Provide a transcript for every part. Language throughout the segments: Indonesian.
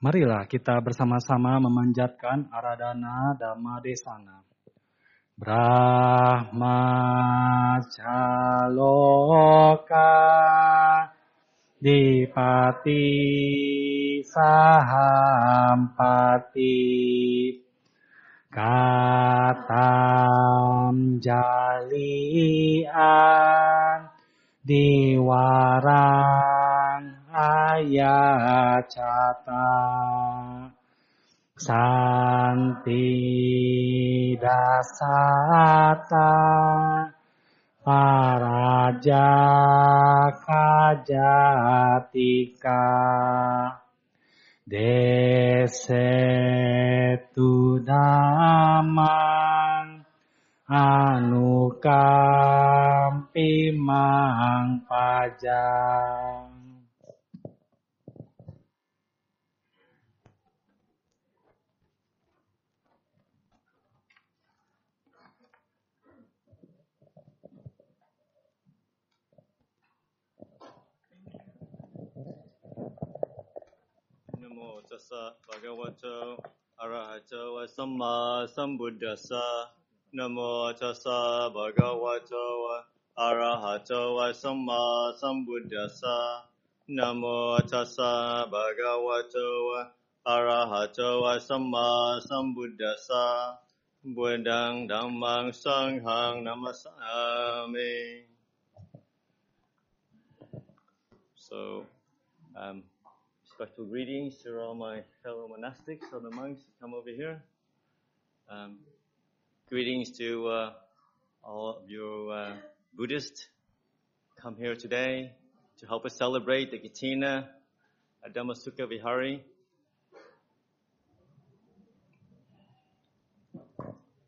Marilah kita bersama-sama memanjatkan Aradana Dhamma Desana. Brahma Caloka Dipati Sahampati Katam Jalian Diwarang Ayacata Santi Dasata. Paraja Kajatika. Desetu Damang Anukampi Mang Pajang Namo bhagavato arahato samma sambuddhassa. Namo tassa bhagavato arahato samma sambuddhassa. Namo tassa bhagavato arahato samma sambuddhassa. Buddhang dhammang sanghang namasami. So, um, special greetings to all my fellow monastics, all the monks who come over here. Um, greetings to uh, all of you uh, Buddhists come here today to help us celebrate the Katina at Vihari.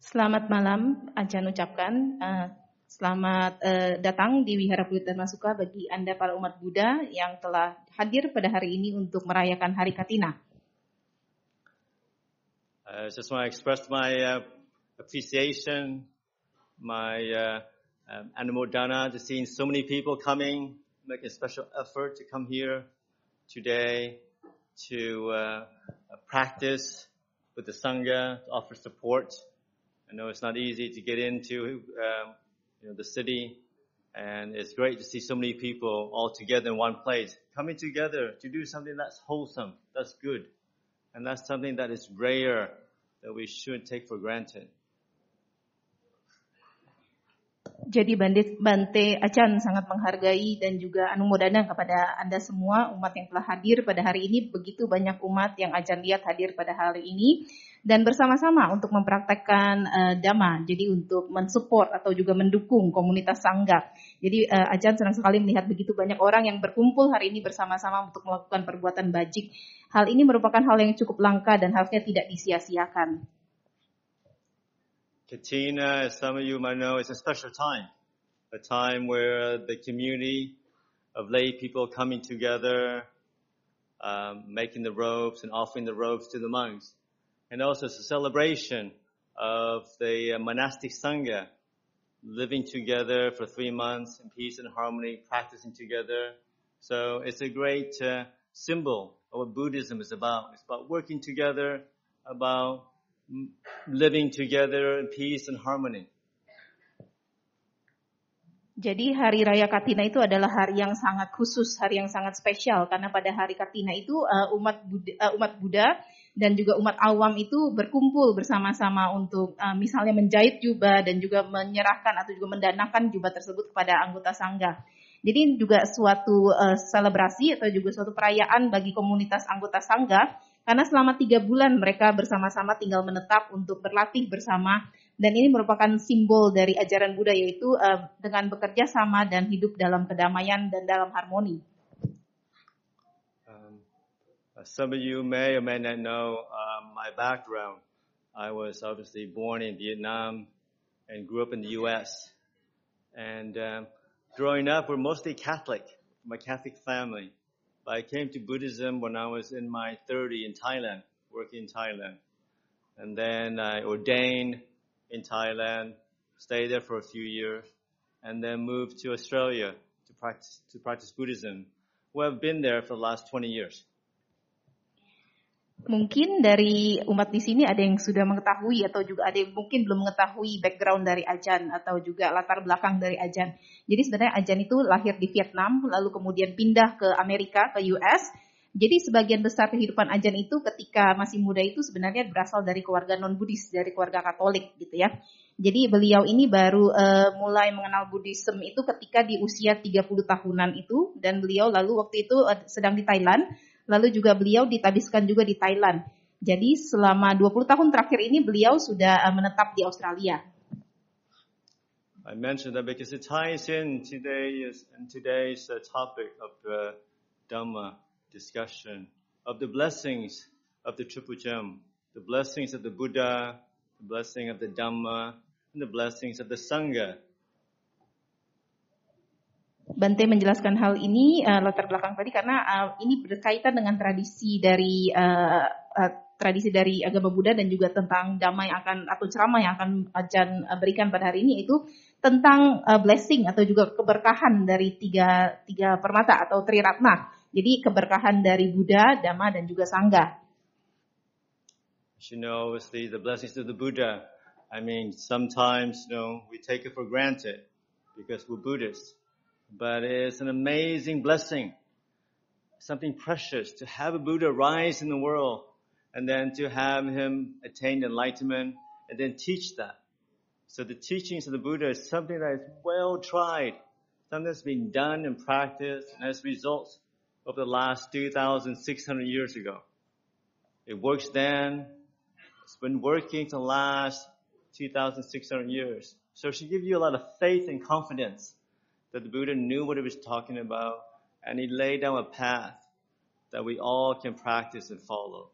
Selamat malam, Ajan ucapkan. Uh, selamat uh, datang di Wihara Buddha Masuka bagi Anda para umat Buddha yang telah hadir pada hari ini untuk merayakan Hari Katina. I just want to express my uh, appreciation, my uh, um, anumodana to seeing so many people coming, making a special effort to come here today to uh, practice with the Sangha, to offer support. I know it's not easy to get into um, you know, the city, and it's great to see so many people all together in one place, coming together to do something that's wholesome, that's good, and that's something that is rare that we shouldn't take for granted. Jadi Bante, Bante Acan sangat menghargai dan juga anumodana kepada Anda semua umat yang telah hadir pada hari ini. Begitu banyak umat yang Acan lihat hadir pada hari ini dan bersama-sama untuk mempraktekkan uh, dhamma. Jadi untuk mensupport atau juga mendukung komunitas sangga. Jadi uh, Acan senang sekali melihat begitu banyak orang yang berkumpul hari ini bersama-sama untuk melakukan perbuatan bajik. Hal ini merupakan hal yang cukup langka dan harusnya tidak disia-siakan. Katina, as some of you might know, is a special time. A time where the community of lay people coming together, um, making the robes and offering the robes to the monks. And also it's a celebration of the monastic sangha living together for three months in peace and harmony, practicing together. So it's a great uh, symbol of what Buddhism is about. It's about working together, about living together in peace and harmony. Jadi hari raya Katina itu adalah hari yang sangat khusus, hari yang sangat spesial karena pada hari Katina itu uh, umat Buddha, uh, umat Buddha dan juga umat awam itu berkumpul bersama-sama untuk uh, misalnya menjahit jubah dan juga menyerahkan atau juga mendanakan jubah tersebut kepada anggota sangga. Jadi juga suatu uh, selebrasi atau juga suatu perayaan bagi komunitas anggota sangga karena selama tiga bulan mereka bersama-sama tinggal menetap untuk berlatih bersama dan ini merupakan simbol dari ajaran Buddha yaitu uh, dengan bekerja sama dan hidup dalam kedamaian dan dalam harmoni. Um, some of you may or may not know um, my background. I was obviously born in Vietnam and grew up in the U.S. And um, growing up, we're mostly Catholic, my Catholic family. But I came to Buddhism when I was in my 30 in Thailand, working in Thailand. And then I ordained in Thailand, stayed there for a few years, and then moved to Australia to practice, to practice Buddhism. Well, I've been there for the last 20 years. Mungkin dari umat di sini ada yang sudah mengetahui atau juga ada yang mungkin belum mengetahui background dari Ajan atau juga latar belakang dari Ajan. Jadi sebenarnya Ajan itu lahir di Vietnam, lalu kemudian pindah ke Amerika, ke US. Jadi sebagian besar kehidupan Ajan itu ketika masih muda itu sebenarnya berasal dari keluarga non-Buddhis, dari keluarga Katolik gitu ya. Jadi beliau ini baru uh, mulai mengenal Buddhism itu ketika di usia 30 tahunan itu dan beliau lalu waktu itu uh, sedang di Thailand Lalu juga beliau ditabiskan juga di Thailand. Jadi selama 20 tahun terakhir ini beliau sudah uh, menetap di Australia. I mentioned that because it ties in today's and today's uh, topic of the Dhamma discussion of the blessings of the triple gem, the blessings of the Buddha, the blessing of the Dhamma, and the blessings of the Sangha. Bante menjelaskan hal ini uh, latar belakang tadi karena uh, ini berkaitan dengan tradisi dari uh, uh, tradisi dari agama Buddha dan juga tentang damai akan atau ceramah yang akan ajan berikan pada hari ini itu tentang uh, blessing atau juga keberkahan dari tiga tiga permata atau triratna. Jadi keberkahan dari Buddha, Dhamma dan juga Sangha. You know, the, the blessings of the Buddha. I mean, sometimes you know we take it for granted because we're Buddhists. but it's an amazing blessing, something precious to have a Buddha rise in the world and then to have him attain enlightenment and then teach that. So the teachings of the Buddha is something that is well tried, something that's been done and practiced and as results of the last 2,600 years ago. It works then. It's been working to the last 2,600 years. So it should give you a lot of faith and confidence that the Buddha knew what he was talking about and he laid down a path that we all can practice and follow.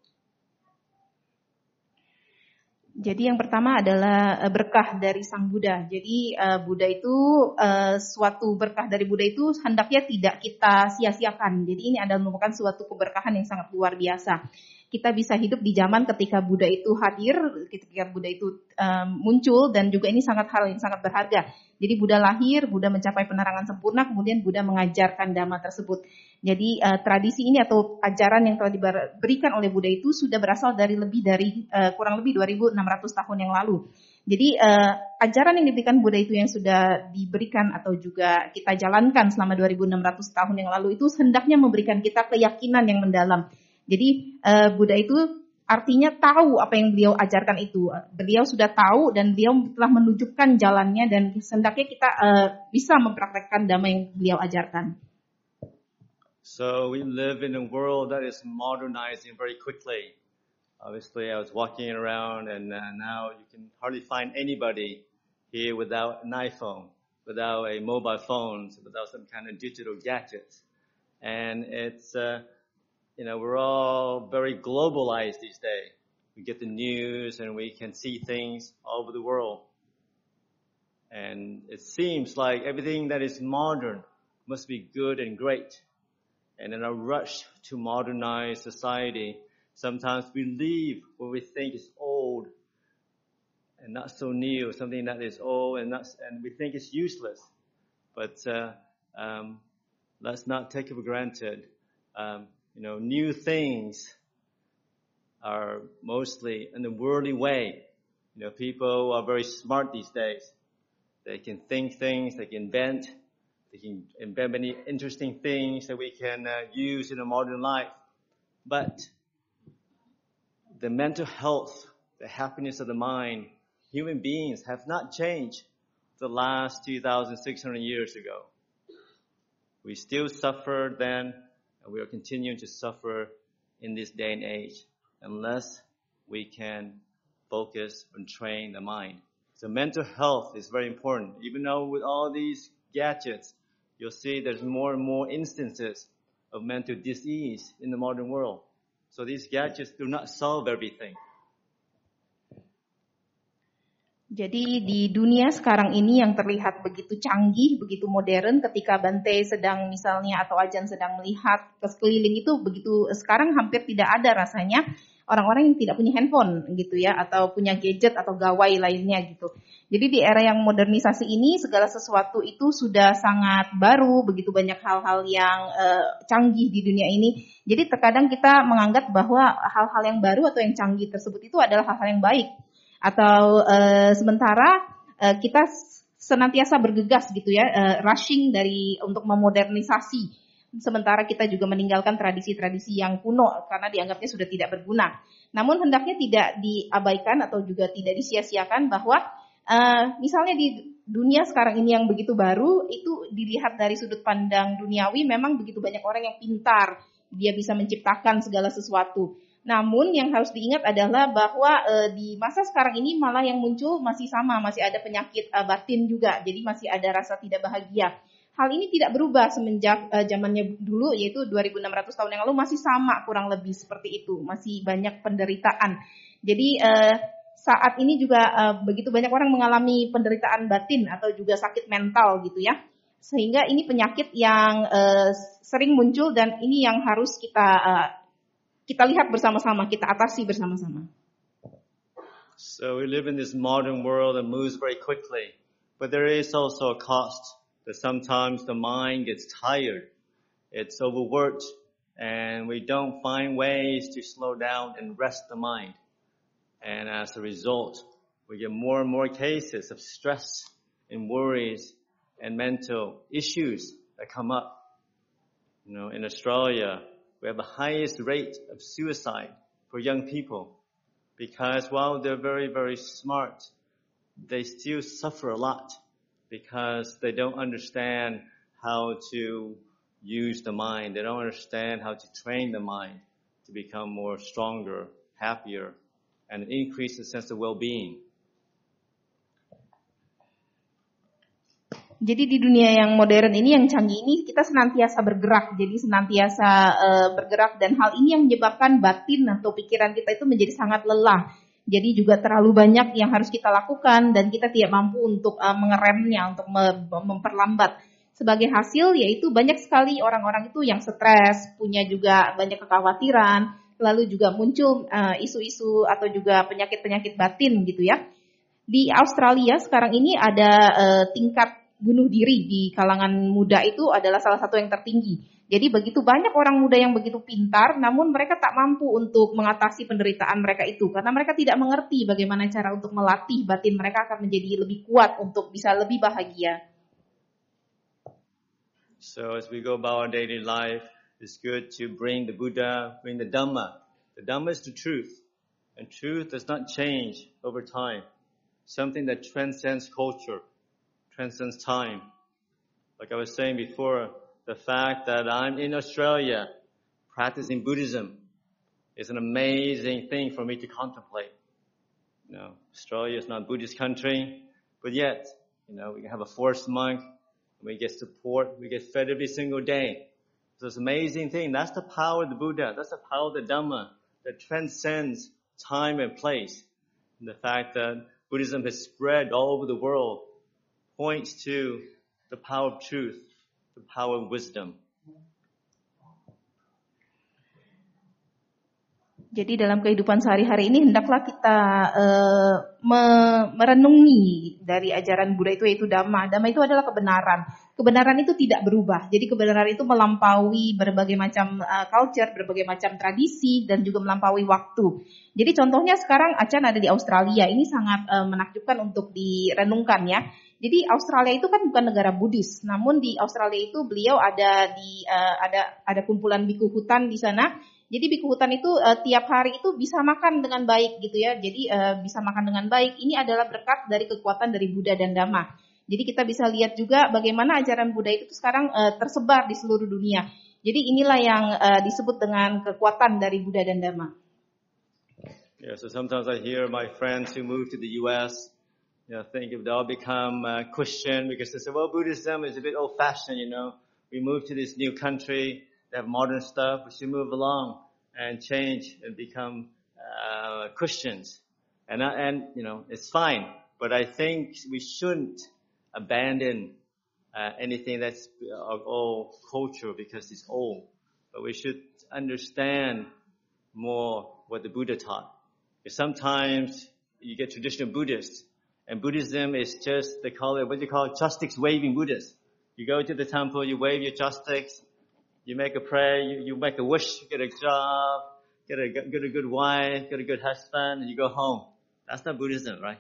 Jadi yang pertama adalah eh, berkah dari Sang Buddha. Jadi uh, Buddha itu uh, suatu berkah dari Buddha itu hendaknya tidak kita sia-siakan. Jadi ini adalah merupakan suatu keberkahan yang sangat luar biasa kita bisa hidup di zaman ketika Buddha itu hadir, ketika Buddha itu um, muncul dan juga ini sangat hal yang sangat berharga. Jadi Buddha lahir, Buddha mencapai penerangan sempurna, kemudian Buddha mengajarkan dhamma tersebut. Jadi uh, tradisi ini atau ajaran yang telah diberikan oleh Buddha itu sudah berasal dari lebih dari uh, kurang lebih 2600 tahun yang lalu. Jadi uh, ajaran yang diberikan Buddha itu yang sudah diberikan atau juga kita jalankan selama 2600 tahun yang lalu itu hendaknya memberikan kita keyakinan yang mendalam jadi uh, Buddha itu artinya tahu apa yang beliau ajarkan itu. Beliau sudah tahu dan beliau telah menunjukkan jalannya dan hendaknya kita uh, bisa mempraktekkan dhamma yang beliau ajarkan. So we live in a world that is modernizing very quickly. Obviously, I was walking around and uh, now you can hardly find anybody here without an iPhone, without a mobile phone, without some kind of digital gadgets. And it's uh, you know, we're all very globalized these days. We get the news and we can see things all over the world. And it seems like everything that is modern must be good and great. And in a rush to modernize society, sometimes we leave what we think is old and not so new, something that is old and not, and we think is useless. But uh, um, let's not take it for granted. Um, you know, new things are mostly in the worldly way. You know, people are very smart these days. They can think things, they can invent, they can invent many interesting things that we can uh, use in a modern life. But the mental health, the happiness of the mind, human beings have not changed the last 2,600 years ago. We still suffer then we are continuing to suffer in this day and age unless we can focus and train the mind. So mental health is very important. Even though with all these gadgets, you'll see there's more and more instances of mental disease in the modern world. So these gadgets do not solve everything. Jadi di dunia sekarang ini yang terlihat begitu canggih, begitu modern ketika Bante sedang misalnya atau Ajan sedang melihat ke sekeliling itu begitu sekarang hampir tidak ada rasanya orang-orang yang tidak punya handphone gitu ya atau punya gadget atau gawai lainnya gitu. Jadi di era yang modernisasi ini segala sesuatu itu sudah sangat baru, begitu banyak hal-hal yang uh, canggih di dunia ini. Jadi terkadang kita menganggap bahwa hal-hal yang baru atau yang canggih tersebut itu adalah hal-hal yang baik. Atau uh, sementara uh, kita senantiasa bergegas gitu ya, uh, rushing dari untuk memodernisasi sementara kita juga meninggalkan tradisi-tradisi yang kuno karena dianggapnya sudah tidak berguna. Namun hendaknya tidak diabaikan atau juga tidak disia-siakan bahwa uh, misalnya di dunia sekarang ini yang begitu baru itu dilihat dari sudut pandang duniawi memang begitu banyak orang yang pintar, dia bisa menciptakan segala sesuatu. Namun yang harus diingat adalah bahwa e, di masa sekarang ini malah yang muncul masih sama, masih ada penyakit e, batin juga. Jadi masih ada rasa tidak bahagia. Hal ini tidak berubah semenjak uh, zamannya dulu yaitu 2600 tahun yang lalu masih sama kurang lebih seperti itu, masih banyak penderitaan. Jadi uh, saat ini juga uh, begitu banyak orang mengalami penderitaan batin atau juga sakit mental gitu ya. Sehingga ini penyakit yang uh, sering muncul dan ini yang harus kita uh, kita lihat bersama-sama, kita atasi bersama-sama. So we live in this modern world that moves very quickly, but there is also a cost that sometimes the mind gets tired, it's overworked, and we don't find ways to slow down and rest the mind. And as a result, we get more and more cases of stress and worries and mental issues that come up. You know, in Australia, we have the highest rate of suicide for young people because while they're very, very smart, they still suffer a lot because they don't understand how to use the mind. They don't understand how to train the mind to become more stronger, happier, and increase the sense of well-being. Jadi di dunia yang modern ini, yang canggih ini, kita senantiasa bergerak. Jadi senantiasa uh, bergerak dan hal ini yang menyebabkan batin atau pikiran kita itu menjadi sangat lelah. Jadi juga terlalu banyak yang harus kita lakukan dan kita tidak mampu untuk uh, mengeremnya, untuk memperlambat. Sebagai hasil yaitu banyak sekali orang-orang itu yang stres, punya juga banyak kekhawatiran, lalu juga muncul uh, isu-isu uh, atau juga penyakit-penyakit batin gitu ya. Di Australia sekarang ini ada uh, tingkat bunuh diri di kalangan muda itu adalah salah satu yang tertinggi. Jadi begitu banyak orang muda yang begitu pintar, namun mereka tak mampu untuk mengatasi penderitaan mereka itu karena mereka tidak mengerti bagaimana cara untuk melatih batin mereka akan menjadi lebih kuat untuk bisa lebih bahagia. So as we go about our daily life, it's good to bring the Buddha, bring the Dhamma. The Dhamma is the truth, and truth does not change over time. Something that transcends culture, transcends time. Like I was saying before, the fact that I'm in Australia practicing Buddhism is an amazing thing for me to contemplate. You know, Australia is not a Buddhist country, but yet, you know, we have a forest monk, we get support, we get fed every single day. So it's an amazing thing. That's the power of the Buddha. That's the power of the Dhamma that transcends time and place. And the fact that Buddhism has spread all over the world points to the power of truth the power of wisdom. Jadi dalam kehidupan sehari-hari ini hendaklah kita uh, me merenungi dari ajaran Buddha itu yaitu dhamma. Dhamma itu adalah kebenaran. Kebenaran itu tidak berubah. Jadi kebenaran itu melampaui berbagai macam uh, culture, berbagai macam tradisi dan juga melampaui waktu. Jadi contohnya sekarang Acan ada di Australia. Ini sangat uh, menakjubkan untuk direnungkan ya. Jadi Australia itu kan bukan negara Buddhis, namun di Australia itu beliau ada di uh, ada ada kumpulan biku hutan di sana. Jadi biku hutan itu uh, tiap hari itu bisa makan dengan baik gitu ya. Jadi uh, bisa makan dengan baik. Ini adalah berkat dari kekuatan dari Buddha dan Dhamma. Jadi kita bisa lihat juga bagaimana ajaran Buddha itu sekarang uh, tersebar di seluruh dunia. Jadi inilah yang uh, disebut dengan kekuatan dari Buddha dan Dhamma. Yeah, so sometimes I hear my friends who move to the U.S. you know, think if they all become uh, Christian because they say, well, Buddhism is a bit old fashioned, you know. We move to this new country, they have modern stuff, we should move along and change and become uh, Christians. And, uh, and, you know, it's fine. But I think we shouldn't abandon uh, anything that's of uh, old culture because it's old. But we should understand more what the Buddha taught. Because sometimes you get traditional Buddhists, and Buddhism is just, they call it, what do you call it, chopsticks waving Buddhists. You go to the temple, you wave your chopsticks, you make a prayer, you, you make a wish, get a job, get a, get a good wife, get a good husband, and you go home. That's not Buddhism, right?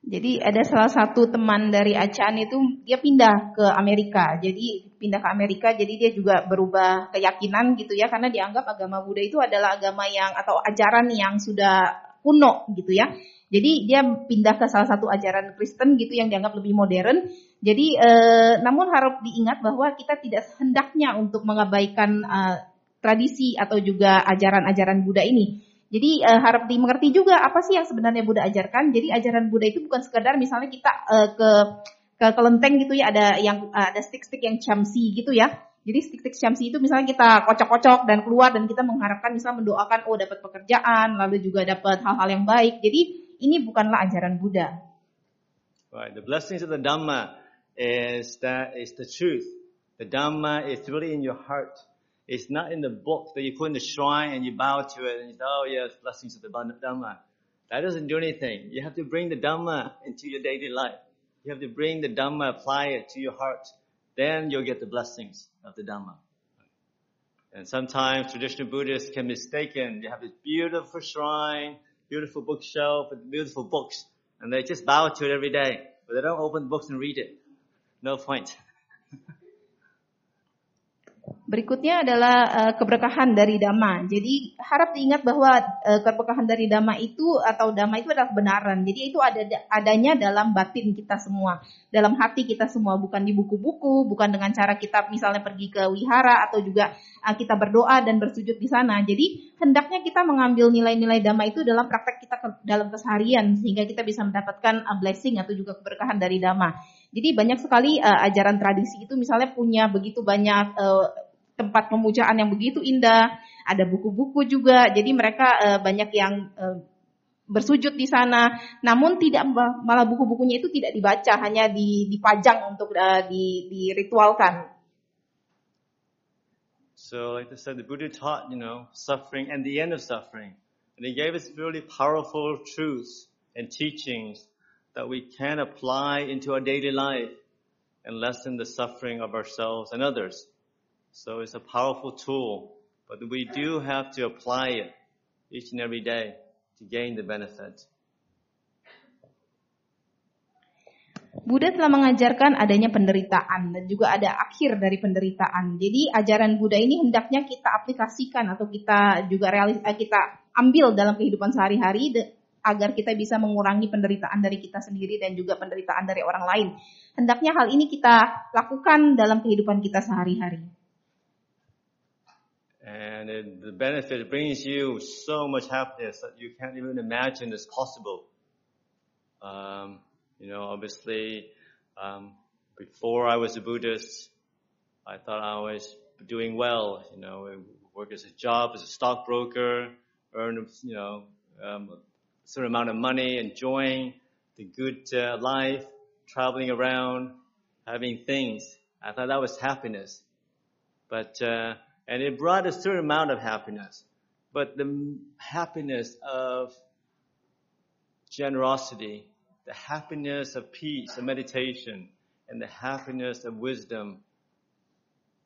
Jadi ada salah satu teman dari Achan itu dia pindah ke Amerika. Jadi pindah ke Amerika jadi dia juga berubah keyakinan gitu ya karena dianggap agama Buddha itu adalah agama yang atau ajaran yang sudah kuno gitu ya. Jadi dia pindah ke salah satu ajaran Kristen gitu yang dianggap lebih modern. Jadi eh, namun harus diingat bahwa kita tidak hendaknya untuk mengabaikan eh, tradisi atau juga ajaran-ajaran Buddha ini. Jadi uh, harap dimengerti juga apa sih yang sebenarnya Buddha ajarkan. Jadi ajaran Buddha itu bukan sekedar misalnya kita uh, ke ke kelenteng gitu ya ada yang ada stick-stick yang chamsi gitu ya. Jadi stick-stick chamsi itu misalnya kita kocok-kocok dan keluar dan kita mengharapkan misalnya mendoakan oh dapat pekerjaan lalu juga dapat hal-hal yang baik. Jadi ini bukanlah ajaran Buddha. Right. The blessings of the Dhamma is that is the truth. The Dhamma is really in your heart. It's not in the book that you put in the shrine and you bow to it and you say, oh yes, blessings of the Dhamma. That doesn't do anything. You have to bring the Dhamma into your daily life. You have to bring the Dhamma, apply it to your heart. Then you'll get the blessings of the Dhamma. And sometimes traditional Buddhists can be mistaken. They have this beautiful shrine, beautiful bookshelf with beautiful books. And they just bow to it every day. But they don't open the books and read it. No point. Berikutnya adalah uh, keberkahan dari dhamma. Jadi harap diingat bahwa uh, keberkahan dari dhamma itu atau dhamma itu adalah kebenaran. Jadi itu ada adanya dalam batin kita semua, dalam hati kita semua, bukan di buku-buku, bukan dengan cara kita misalnya pergi ke wihara atau juga uh, kita berdoa dan bersujud di sana. Jadi hendaknya kita mengambil nilai-nilai dhamma itu dalam praktek kita ke, dalam keseharian sehingga kita bisa mendapatkan uh, blessing atau juga keberkahan dari dhamma. Jadi banyak sekali uh, ajaran tradisi itu misalnya punya begitu banyak uh, tempat pemujaan yang begitu indah, ada buku-buku juga. Jadi mereka uh, banyak yang uh, bersujud di sana. Namun tidak malah buku-bukunya itu tidak dibaca, hanya dipajang untuk uh, di, diritualkan. So like I said, the Buddha taught, you know, suffering and the end of suffering. And he gave us really powerful truths and teachings that we can apply into our daily life and lessen the suffering of ourselves and others. So it's a powerful tool, but we do have to apply it each and every day to gain the benefit. Buddha telah mengajarkan adanya penderitaan dan juga ada akhir dari penderitaan. Jadi ajaran Buddha ini hendaknya kita aplikasikan atau kita juga realis eh, kita ambil dalam kehidupan sehari-hari agar kita bisa mengurangi penderitaan dari kita sendiri dan juga penderitaan dari orang lain. Hendaknya hal ini kita lakukan dalam kehidupan kita sehari-hari. And it, the benefit brings you so much happiness that you can't even imagine is possible. Um, you know, obviously, um, before I was a Buddhist, I thought I was doing well. You know, work as a job as a stockbroker, earn you know um, a certain amount of money, enjoying the good uh, life, traveling around, having things. I thought that was happiness, but uh, and it brought a certain amount of happiness. But the happiness of generosity, the happiness of peace and meditation, and the happiness of wisdom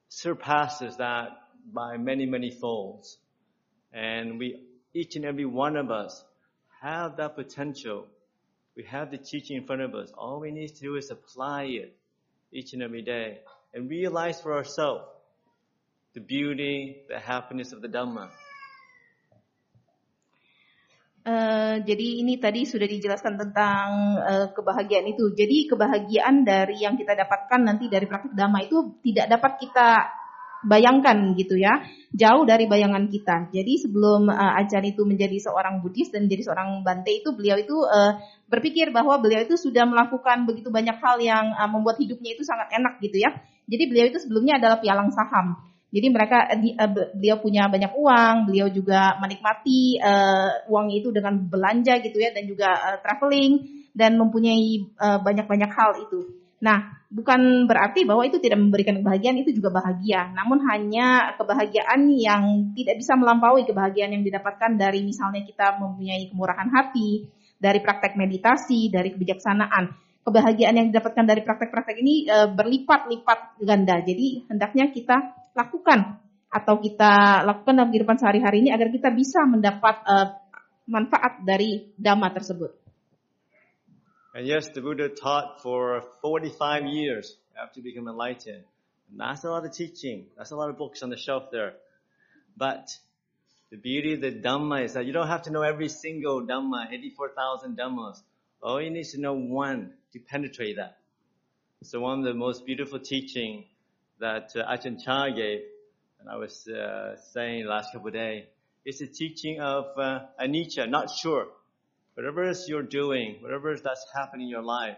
surpasses that by many, many folds. And we, each and every one of us have that potential. We have the teaching in front of us. All we need to do is apply it each and every day and realize for ourselves the beauty, the happiness of the Dhamma. Uh, jadi ini tadi sudah dijelaskan tentang uh, kebahagiaan itu. Jadi kebahagiaan dari yang kita dapatkan nanti dari praktik dhamma itu tidak dapat kita bayangkan gitu ya, jauh dari bayangan kita. Jadi sebelum uh, Ajan itu menjadi seorang Buddhis dan menjadi seorang Bante itu beliau itu uh, berpikir bahwa beliau itu sudah melakukan begitu banyak hal yang uh, membuat hidupnya itu sangat enak gitu ya. Jadi beliau itu sebelumnya adalah pialang saham. Jadi mereka uh, beliau punya banyak uang, beliau juga menikmati uh, uang itu dengan belanja gitu ya dan juga uh, traveling dan mempunyai banyak-banyak uh, hal itu. Nah, bukan berarti bahwa itu tidak memberikan kebahagiaan, itu juga bahagia. Namun hanya kebahagiaan yang tidak bisa melampaui kebahagiaan yang didapatkan dari misalnya kita mempunyai kemurahan hati, dari praktek meditasi, dari kebijaksanaan. Kebahagiaan yang didapatkan dari praktek-praktek ini berlipat-lipat ganda. Jadi hendaknya kita lakukan atau kita lakukan dalam kehidupan sehari-hari ini agar kita bisa mendapat e, manfaat dari dhamma tersebut. And yes, the Buddha taught for 45 years after becoming enlightened. And that's a lot of teaching. That's a lot of books on the shelf there. But the beauty of the Dhamma is that you don't have to know every single Dhamma, 84,000 Dhammas. All you need to know one to penetrate that. So one of the most beautiful teaching that uh, Ajahn Chah gave, and I was uh, saying last couple of days, is the teaching of uh, anicca, not sure. Whatever is you're doing, whatever is that's happening in your life,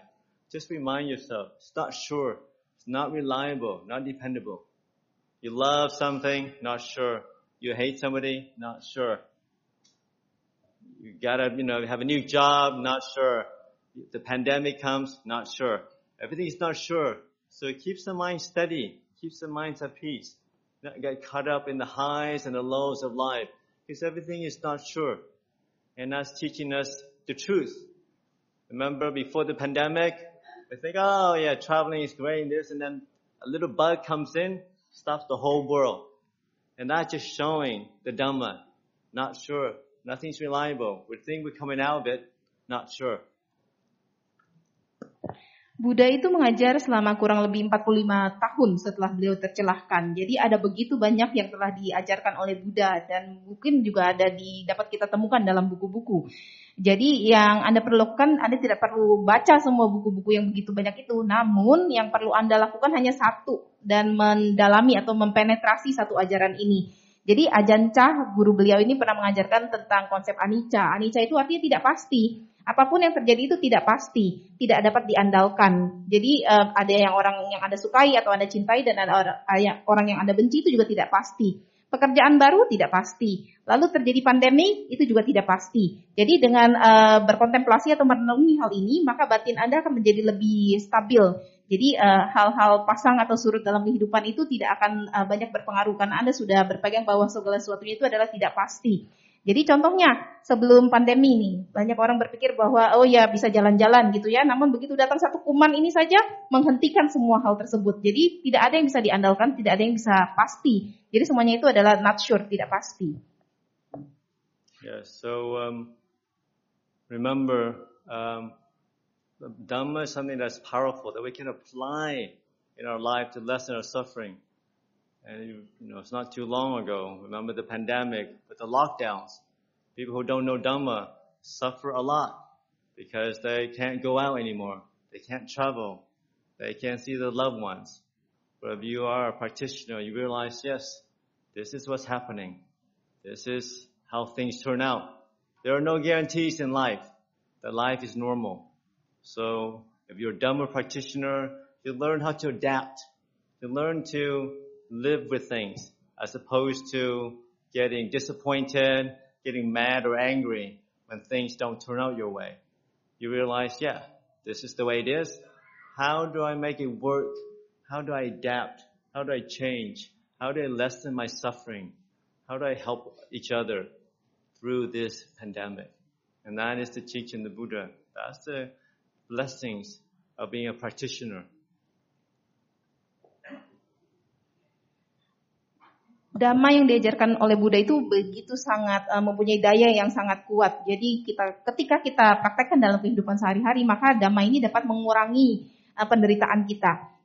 just remind yourself, it's not sure, it's not reliable, not dependable. You love something, not sure. You hate somebody, not sure. You gotta, you know, have a new job, not sure. The pandemic comes, not sure. Everything is not sure. So it keeps the mind steady, keeps the mind at peace. Not get caught up in the highs and the lows of life. Because everything is not sure and that's teaching us the truth. Remember before the pandemic, we think, oh yeah, traveling is great, this, and then a little bug comes in, stops the whole world. And that's just showing the Dhamma. Not sure. Nothing's reliable. We think we're coming out of it, not sure. Buddha itu mengajar selama kurang lebih 45 tahun setelah beliau tercelahkan. Jadi ada begitu banyak yang telah diajarkan oleh Buddha dan mungkin juga ada di dapat kita temukan dalam buku-buku. Jadi yang Anda perlukan, Anda tidak perlu baca semua buku-buku yang begitu banyak itu. Namun yang perlu Anda lakukan hanya satu dan mendalami atau mempenetrasi satu ajaran ini. Jadi Ajan Cah, guru beliau ini pernah mengajarkan tentang konsep anicca. Anicca itu artinya tidak pasti apa pun yang terjadi itu tidak pasti, tidak dapat diandalkan. Jadi uh, ada yang orang yang Anda sukai atau Anda cintai dan ada orang, orang yang Anda benci itu juga tidak pasti. Pekerjaan baru tidak pasti. Lalu terjadi pandemi itu juga tidak pasti. Jadi dengan uh, berkontemplasi atau merenungi hal ini, maka batin Anda akan menjadi lebih stabil. Jadi hal-hal uh, pasang atau surut dalam kehidupan itu tidak akan uh, banyak berpengaruh karena Anda sudah berpegang bahwa segala sesuatunya itu adalah tidak pasti. Jadi contohnya sebelum pandemi ini banyak orang berpikir bahwa oh ya bisa jalan-jalan gitu ya. Namun begitu datang satu kuman ini saja menghentikan semua hal tersebut. Jadi tidak ada yang bisa diandalkan, tidak ada yang bisa pasti. Jadi semuanya itu adalah not sure, tidak pasti. Yeah, so um, remember um, Dhamma is something that's powerful that we can apply in our life to lessen our suffering. And you, know, it's not too long ago. Remember the pandemic with the lockdowns. People who don't know Dhamma suffer a lot because they can't go out anymore. They can't travel. They can't see their loved ones. But if you are a practitioner, you realize, yes, this is what's happening. This is how things turn out. There are no guarantees in life that life is normal. So if you're a Dhamma practitioner, you learn how to adapt. You learn to live with things as opposed to getting disappointed, getting mad or angry when things don't turn out your way. You realize, yeah, this is the way it is. How do I make it work? How do I adapt? How do I change? How do I lessen my suffering? How do I help each other through this pandemic? And that is the teaching of the Buddha. That's the blessings of being a practitioner. Dhamma yang diajarkan oleh Buddha itu begitu sangat uh, mempunyai daya yang sangat kuat. Jadi kita ketika kita praktekkan dalam kehidupan sehari-hari, maka dhamma ini dapat mengurangi uh, penderitaan kita.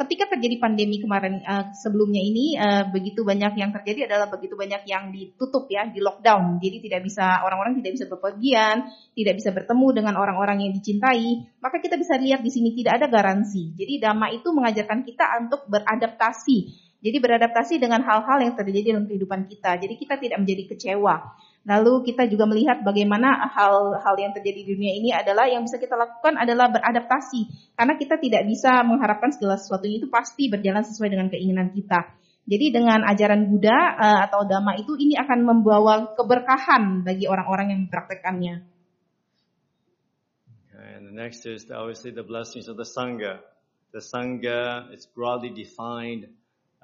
Ketika terjadi pandemi kemarin uh, sebelumnya ini uh, begitu banyak yang terjadi adalah begitu banyak yang ditutup ya, di lockdown. Jadi tidak bisa orang-orang tidak bisa berpergian, tidak bisa bertemu dengan orang-orang yang dicintai. Maka kita bisa lihat di sini tidak ada garansi. Jadi dhamma itu mengajarkan kita untuk beradaptasi jadi beradaptasi dengan hal-hal yang terjadi dalam kehidupan kita. Jadi kita tidak menjadi kecewa. Lalu kita juga melihat bagaimana hal-hal yang terjadi di dunia ini adalah yang bisa kita lakukan adalah beradaptasi. Karena kita tidak bisa mengharapkan segala sesuatu itu pasti berjalan sesuai dengan keinginan kita. Jadi dengan ajaran Buddha uh, atau Dhamma itu ini akan membawa keberkahan bagi orang-orang yang mempraktekannya. And the next is obviously the blessings of the Sangha. The Sangha is broadly defined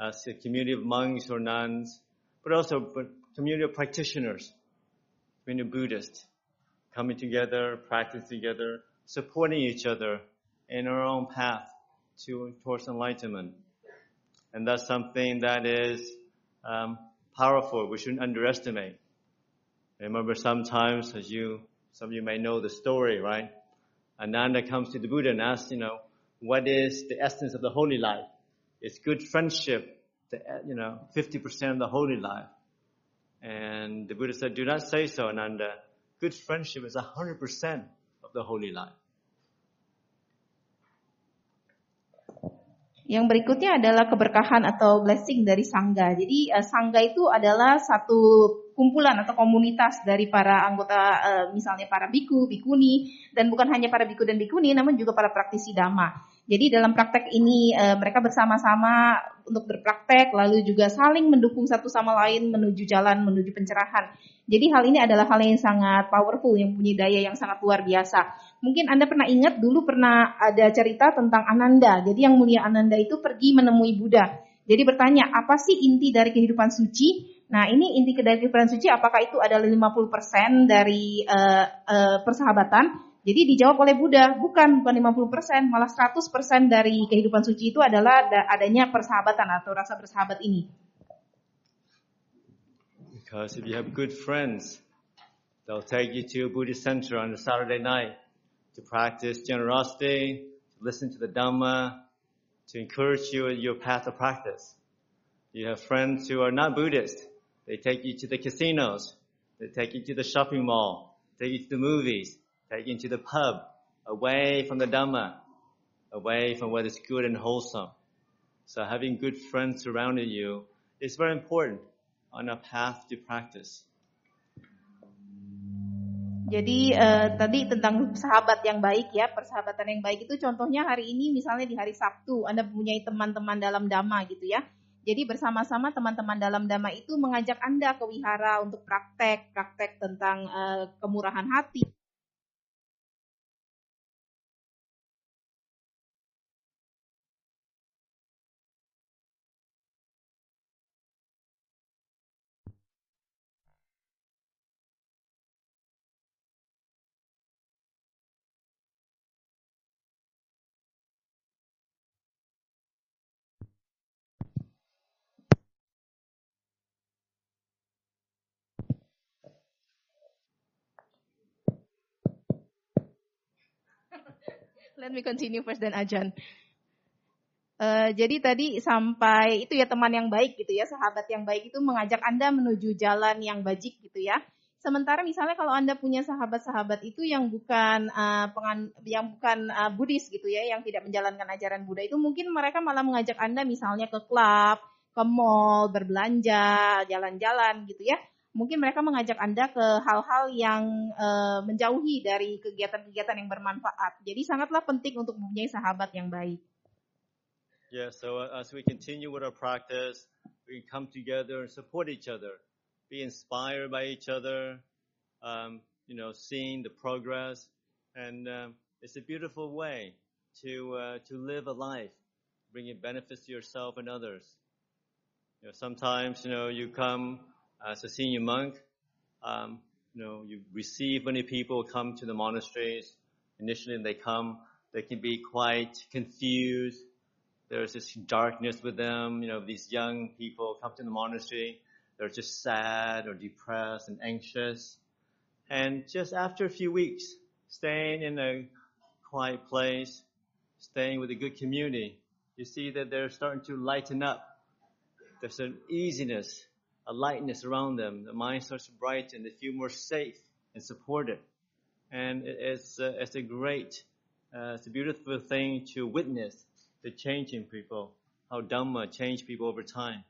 as a community of monks or nuns, but also community of practitioners, community of Buddhists, coming together, practicing together, supporting each other in our own path to, towards enlightenment. And that's something that is um, powerful. We shouldn't underestimate. Remember sometimes, as you, some of you may know the story, right? Ananda comes to the Buddha and asks, you know, what is the essence of the holy life? It's good friendship, the, you know, 50% of the holy life. And the Buddha said, do not say so, Ananda. Good friendship is 100% of the holy life. Yang berikutnya adalah keberkahan atau blessing dari sangga. Jadi uh, sangga itu adalah satu kumpulan atau komunitas dari para anggota uh, misalnya para biku, bikuni dan bukan hanya para biku dan bikuni namun juga para praktisi dhamma. Jadi dalam praktek ini uh, mereka bersama-sama untuk berpraktek lalu juga saling mendukung satu sama lain menuju jalan menuju pencerahan. Jadi hal ini adalah hal yang sangat powerful yang punya daya yang sangat luar biasa. Mungkin Anda pernah ingat dulu pernah ada cerita tentang Ananda. Jadi yang mulia Ananda itu pergi menemui Buddha. Jadi bertanya, apa sih inti dari kehidupan suci? Nah, ini inti dari kehidupan suci apakah itu adalah 50% dari uh, uh, persahabatan? Jadi dijawab oleh Buddha, bukan bukan 50%, malah 100% dari kehidupan suci itu adalah adanya persahabatan atau rasa bersahabat ini. Because if you have good friends, they'll take you to a Buddhist center on a Saturday night. to practice generosity, to listen to the Dhamma, to encourage you in your path of practice. You have friends who are not Buddhist. They take you to the casinos. They take you to the shopping mall. Take you to the movies. Take you to the pub. Away from the Dhamma. Away from what is good and wholesome. So having good friends surrounding you is very important on a path to practice. Jadi uh, tadi tentang sahabat yang baik ya, persahabatan yang baik itu contohnya hari ini misalnya di hari Sabtu Anda punya teman-teman dalam dhamma gitu ya. Jadi bersama-sama teman-teman dalam dhamma itu mengajak Anda ke wihara untuk praktek, praktek tentang uh, kemurahan hati, Let me continue first dan ajan. Uh, jadi tadi sampai itu ya teman yang baik gitu ya, sahabat yang baik itu mengajak Anda menuju jalan yang bajik gitu ya. Sementara misalnya kalau Anda punya sahabat-sahabat itu yang bukan uh, pengan, yang bukan uh, Buddhis gitu ya, yang tidak menjalankan ajaran Buddha itu mungkin mereka malah mengajak Anda misalnya ke klub, ke mall, berbelanja, jalan-jalan gitu ya mungkin mereka mengajak Anda ke hal-hal yang uh, menjauhi dari kegiatan-kegiatan yang bermanfaat. Jadi sangatlah penting untuk mempunyai sahabat yang baik. Yeah, so uh, as we continue with our practice, we come together and support each other, be inspired by each other, um, you know, seeing the progress, and um, it's a beautiful way to uh, to live a life, bringing benefits to yourself and others. You know, sometimes you know you come as a senior monk, um, you know, you receive many people come to the monasteries. Initially they come, they can be quite confused. There's this darkness with them. You know, these young people come to the monastery. They're just sad or depressed and anxious. And just after a few weeks, staying in a quiet place, staying with a good community, you see that they're starting to lighten up. There's an easiness a lightness around them. The mind starts to brighten. They feel more safe and supported. And it's, uh, it's a great, uh, it's a beautiful thing to witness the change in people, how Dhamma changed people over time.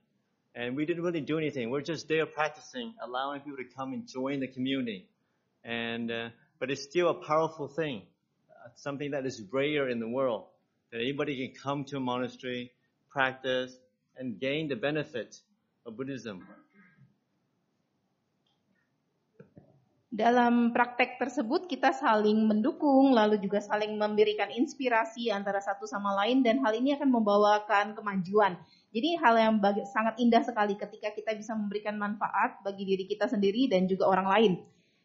And we didn't really do anything. We're just there practicing, allowing people to come and join the community. And, uh, but it's still a powerful thing, uh, something that is rare in the world. That anybody can come to a monastery, practice, and gain the benefit of Buddhism. Dalam praktek tersebut kita saling mendukung, lalu juga saling memberikan inspirasi antara satu sama lain dan hal ini akan membawakan kemajuan. Jadi hal yang sangat indah sekali ketika kita bisa memberikan manfaat bagi diri kita sendiri dan juga orang lain.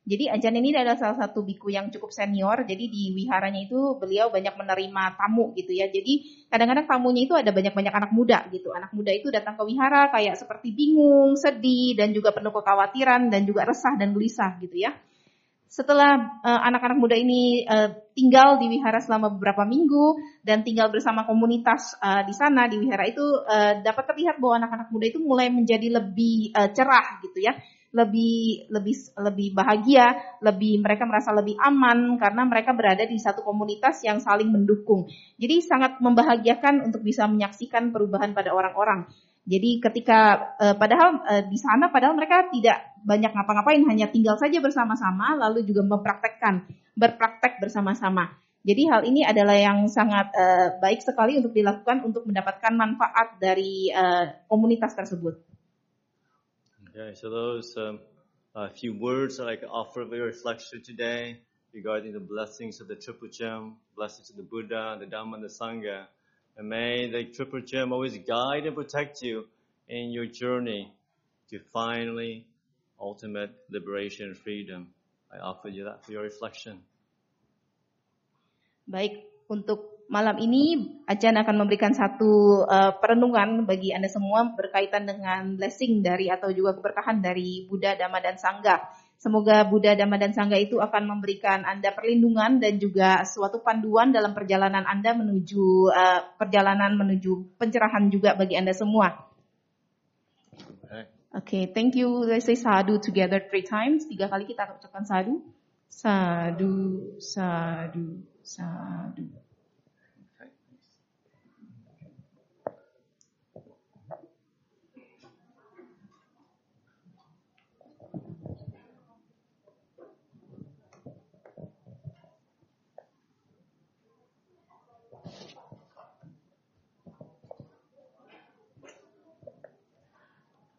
Jadi Ajan ini adalah salah satu biku yang cukup senior. Jadi di wiharanya itu beliau banyak menerima tamu gitu ya. Jadi kadang-kadang tamunya itu ada banyak-banyak anak muda gitu. Anak muda itu datang ke wihara kayak seperti bingung, sedih, dan juga penuh kekhawatiran dan juga resah dan gelisah gitu ya. Setelah uh, anak-anak muda ini uh, tinggal di wihara selama beberapa minggu dan tinggal bersama komunitas uh, di sana di wihara itu uh, dapat terlihat bahwa anak-anak muda itu mulai menjadi lebih uh, cerah gitu ya lebih lebih lebih bahagia, lebih mereka merasa lebih aman karena mereka berada di satu komunitas yang saling mendukung. Jadi sangat membahagiakan untuk bisa menyaksikan perubahan pada orang-orang. Jadi ketika eh, padahal eh, di sana padahal mereka tidak banyak ngapa-ngapain, hanya tinggal saja bersama-sama lalu juga mempraktekkan, berpraktek bersama-sama. Jadi hal ini adalah yang sangat uh, baik sekali untuk dilakukan untuk mendapatkan manfaat dari komunitas tersebut. Okay, so those um, a few words that I can offer your reflection today regarding the blessings of the Triple Gem, blessings of the Buddha, the Dhamma, and the Sangha. And may the Triple Gem always guide and protect you in your journey to finally ultimate liberation and freedom. I offer you that for your reflection. Baik, untuk Malam ini Ajan akan memberikan satu uh, perenungan bagi Anda semua berkaitan dengan blessing dari atau juga keberkahan dari Buddha, Dhamma, dan Sangha. Semoga Buddha, Dhamma, dan Sangha itu akan memberikan Anda perlindungan dan juga suatu panduan dalam perjalanan Anda menuju uh, perjalanan menuju pencerahan juga bagi Anda semua. Oke, okay, thank you. Let's say sadu together three times. Tiga kali kita ucapkan sadu. Sadu, sadu, sadu.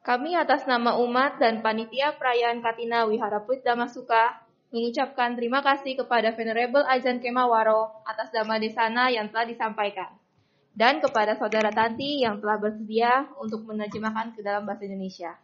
Kami atas nama umat dan panitia perayaan Katina Wihara Dhamma Suka mengucapkan terima kasih kepada Venerable Ajan Kemawaro atas Dhamma Desana yang telah disampaikan. Dan kepada saudara Tanti yang telah bersedia untuk menerjemahkan ke dalam bahasa Indonesia.